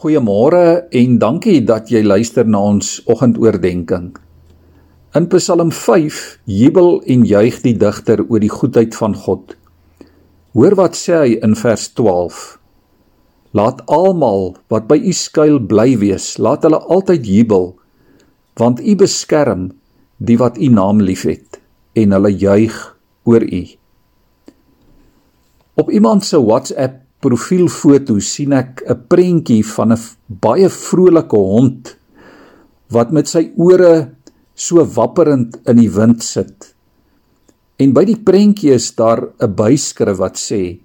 Goeiemôre en dankie dat jy luister na ons oggendoordenkings. In Psalm 5 jubel en juig die digter oor die goedheid van God. Hoor wat sê hy in vers 12. Laat almal wat by U skuil bly wees, laat hulle altyd jubel, want U beskerm die wat U naam liefhet en hulle juig oor U. Op iemand se WhatsApp profielfoto sien ek 'n prentjie van 'n baie vrolike hond wat met sy ore so wapperend in die wind sit. En by die prentjie is daar 'n byskrif wat sê: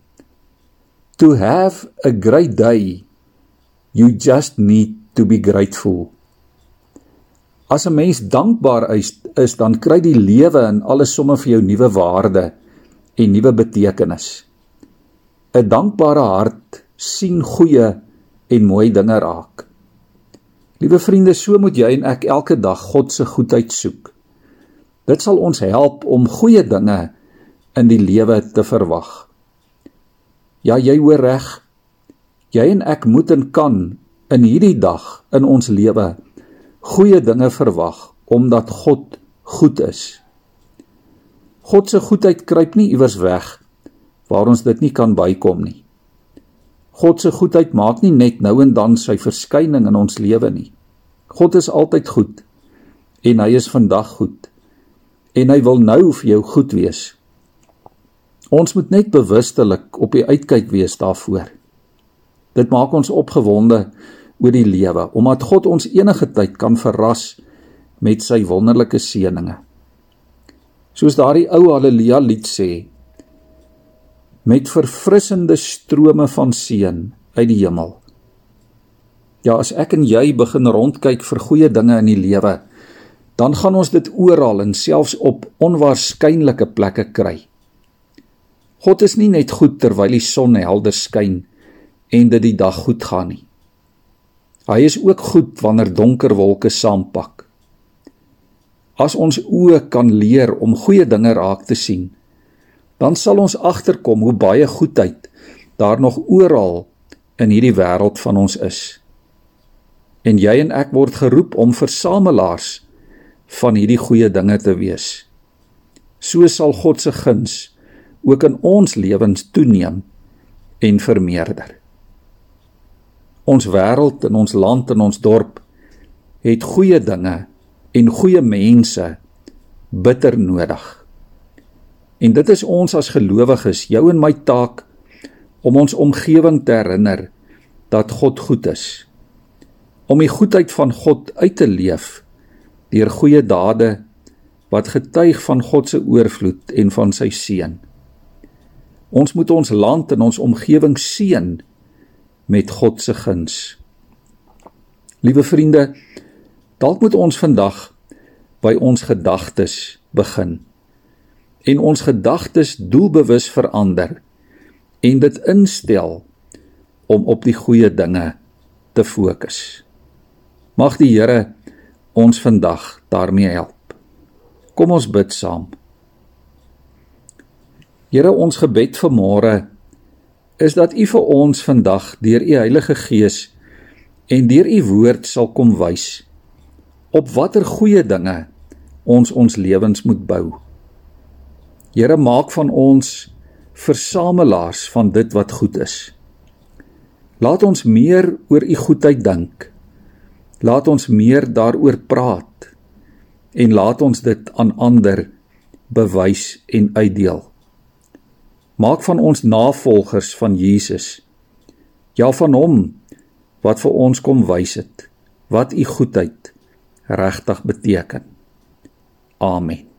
To have a great day, you just need to be grateful. As 'n mens dankbaar is, is dan kry die lewe en alles sommer vir jou nuwe waarde en nuwe betekenis. 'n dankbare hart sien goeie en mooi dinge raak. Liewe vriende, so moet jy en ek elke dag God se goedheid soek. Dit sal ons help om goeie dinge in die lewe te verwag. Ja, jy hoor reg. Jy en ek moet en kan in hierdie dag in ons lewe goeie dinge verwag omdat God goed is. God se goedheid kruip nie iewers weg waar ons dit nie kan bykom nie. God se goedheid maak nie net nou en dan sy verskyning in ons lewe nie. God is altyd goed en hy is vandag goed en hy wil nou vir jou goed wees. Ons moet net bewustelik op die uitkyk wees daarvoor. Dit maak ons opgewonde oor die lewe omdat God ons enige tyd kan verras met sy wonderlike seënings. Soos daardie ou haleluja lied sê, met verfrissende strome van seën uit die hemel. Ja, as ek en jy begin rondkyk vir goeie dinge in die lewe, dan gaan ons dit oral en selfs op onwaarskynlike plekke kry. God is nie net goed terwyl die son helder skyn en dit die dag goed gaan nie. Hy is ook goed wanneer donker wolke saampak. As ons oë kan leer om goeie dinge raak te sien, dan sal ons agterkom hoe baie goedheid daar nog oral in hierdie wêreld van ons is. En jy en ek word geroep om versamelaars van hierdie goeie dinge te wees. So sal God se guns ook in ons lewens toeneem en vermeerder. Ons wêreld en ons land en ons dorp het goeie dinge en goeie mense bitter nodig. En dit is ons as gelowiges, jou en my taak om ons omgewing te herinner dat God goed is. Om die goedheid van God uit te leef deur goeie dade wat getuig van God se oorvloed en van sy seën. Ons moet ons land en ons omgewing seën met God se guns. Liewe vriende, dalk moet ons vandag by ons gedagtes begin en ons gedagtes doelbewus verander en dit instel om op die goeie dinge te fokus. Mag die Here ons vandag daarmee help. Kom ons bid saam. Here, ons gebed vir môre is dat U vir ons vandag deur U Heilige Gees en deur U woord sal kom wys op watter goeie dinge ons ons lewens moet bou. Here maak van ons versamelaars van dit wat goed is. Laat ons meer oor u goedheid dink. Laat ons meer daaroor praat en laat ons dit aan ander bewys en uitdeel. Maak van ons navolgers van Jesus. Ja van hom wat vir ons kom wys het wat u goedheid regtig beteken. Amen.